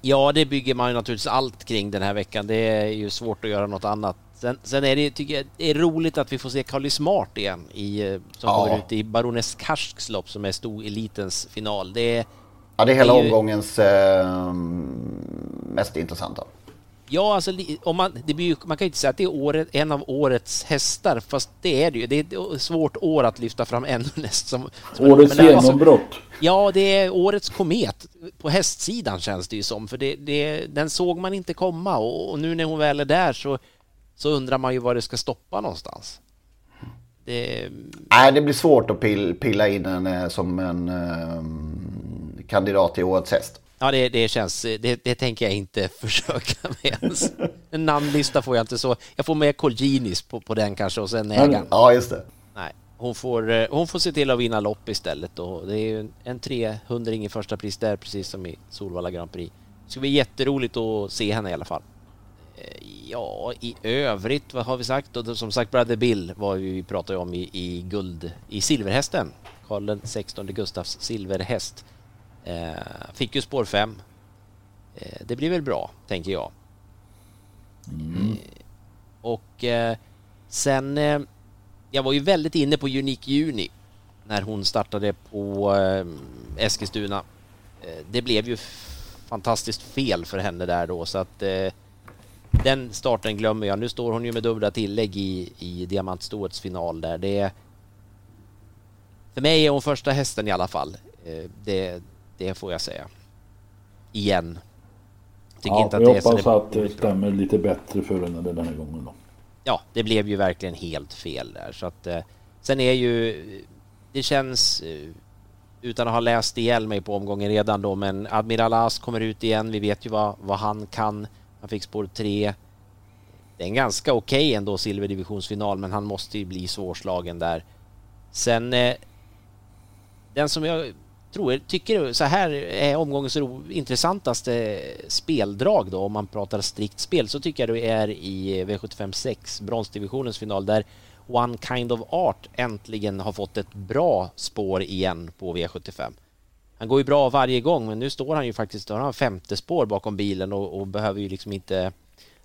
Ja, det bygger man ju naturligtvis allt kring den här veckan. Det är ju svårt att göra något annat. Sen, sen är det, tycker jag, det är roligt att vi får se Carly Smart igen i, eh, som Ja. kommer ut i Baroness Karsks lopp som är stoelitens final. Det är, Ja, det är hela Det är ju- omgångens eh, mest intressanta. Ja, alltså om man, det blir man kan ju inte säga att det är året, en av årets hästar, fast det är det ju. Det är ett svårt år att lyfta fram ännu näst som... som Årets men alltså- genombrott. Ja, det är årets komet på hästsidan känns det ju som, för det, det, den såg man inte komma och, och nu när hon väl är där så, så undrar man ju var det ska stoppa någonstans. Det, Nej, det blir svårt att pill, pilla in den eh, som en eh, kandidat till årets häst. Ja, det, det känns, det, det tänker jag inte försöka med ens. En namnlista får jag inte så, jag får med Colginis på, på den kanske och sen ägaren. Ja, just det. Nej, hon får, eh, hon får se till att vinna lopp istället och det är ju en- en 300 i första pris där precis som i Solvalla Grand Prix. Det ska bli jätteroligt att se henne i alla fall. Eh, Ja, i övrigt, vad har vi sagt? Och som sagt, Brother Bill var vi pratade om i, i guld, i silverhästen. Karl den 16 Gustavs silverhäst. Eh, fick ju spår 5. Eh, det blir väl bra, tänker jag. Eh, och sen, jag var ju väldigt inne på Unique Juni när hon startade på Eskilstuna. Det blev ju fantastiskt fel för henne där då så att den starten glömmer jag. Nu står hon ju med dubbla tillägg i, i Diamantstoets final där. Det för mig är hon första hästen i alla fall. Det, det får jag säga. Igen. Tycker Ja, inte att vi det är hoppas det- att det stämmer lite bättre för henne den här gången då. ja, det blev ju verkligen helt fel där. Så att, eh, sen är ju, det känns eh, utan att ha läst ihjäl mig på omgången redan då, men Admiral As kommer ut igen. Vi vet ju vad, vad han kan. Han fick spår 3. Det är en ganska okej okay ändå silverdivisionsfinal, men han måste ju bli svårslagen där. Sen eh, den som jag tror, tycker så här är omgångens intressantaste speldrag då, om man pratar strikt spel, så tycker jag det är i V75 6, bronsdivisionens final, där One Kind of Art äntligen har fått ett bra spår igen på V75. Han går ju bra varje gång, men nu står han ju faktiskt, har han femte spår bakom bilen och, och, behöver ju liksom inte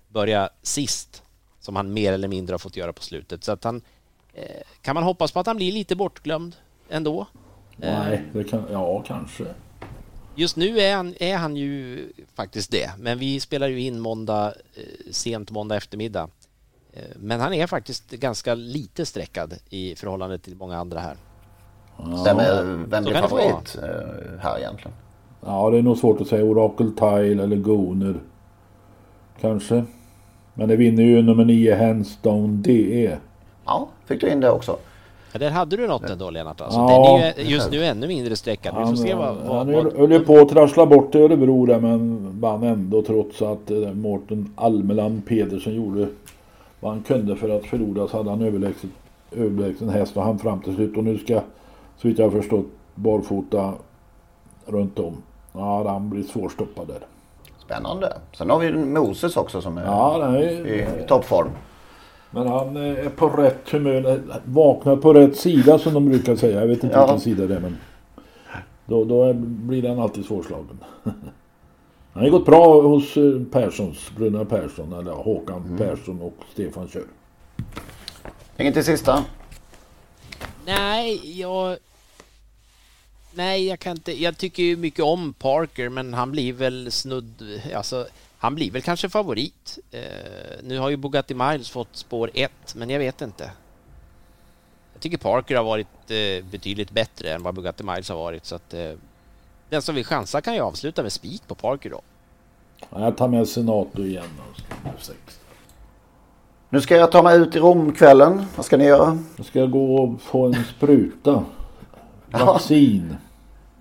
börja sist, som han mer eller mindre har fått göra på slutet. Så att han, eh, kan man hoppas på att han blir lite bortglömd ändå? Nej, det kan, ja kanske. Just nu är han, är han ju faktiskt det, men vi spelar ju in måndag, eh, sent måndag eftermiddag. Eh, men han är faktiskt ganska lite sträckad i förhållande till många andra här. Ja. Vem är, vem blir favorit eh, här egentligen? Ja, det är nog svårt att säga. Oracle Tile eller Goner. Kanske. Men det vinner ju nummer 9 Handstone DE. Ja, fick du in det också. Ja, där hade du något ändå Lennart. Alltså, ja, den är ju just nu ännu mindre sträckad. Vi får se vad... vad han vad... höll ju på att trassla bort i Örebro där men vann ändå trots att eh, Mårten Almeland Pedersen gjorde vad han kunde för att förlora så hade han överlägset, överlägsen häst och han fram till slut. Och nu ska så vitt jag har förstått barfota runt om. Ja, han blir svårstoppad där. Spännande. Sen har vi Moses också som är, ja, är i, i toppform. Men han är på rätt humör. Vaknar på rätt sida som de brukar säga. Jag vet inte ja. vilken sida det är men. Då, då blir den alltid svårslagen. Han har gått bra hos eh, Perssons, Bruna Persson eller Håkan mm. Persson och Stefan Kör. Inget till sista? Nej, jag... Nej, jag kan inte. Jag tycker ju mycket om Parker, men han blir väl snudd... Alltså, han blir väl kanske favorit. Uh, nu har ju Bugatti Miles fått spår 1, men jag vet inte. Jag tycker Parker har varit uh, betydligt bättre än vad Bugatti Miles har varit, så att... Uh, den som vill chansa kan ju avsluta med spik på Parker då. Jag tar med Senato igen. Alltså. Nu ska jag ta mig ut i Romkvällen. Vad ska ni göra? Jag ska gå och få en spruta. Vaccin.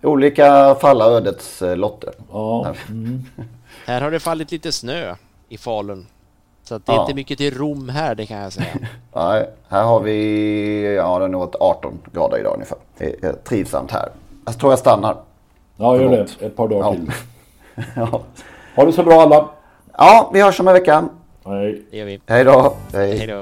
Olika falla ödets eh, lotter. Ja. Mm. Här har det fallit lite snö i Falun. Så det är ja. inte mycket till Rom här, det kan jag säga. Nej, här har vi, ja det är nog 18 grader idag ungefär. Det är trivsamt här. Jag tror jag stannar. Ja, gör det. Ett par dagar ja. till. ja. Ha det så bra alla. Ja, vi hörs om en vecka. Hej. Det gör vi. Hej då. Hej. Hej då.